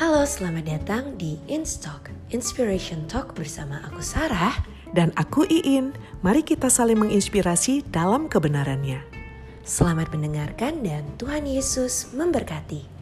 Halo, selamat datang di Instock Inspiration Talk bersama aku Sarah. Dan aku Iin, mari kita saling menginspirasi dalam kebenarannya. Selamat mendengarkan dan Tuhan Yesus memberkati.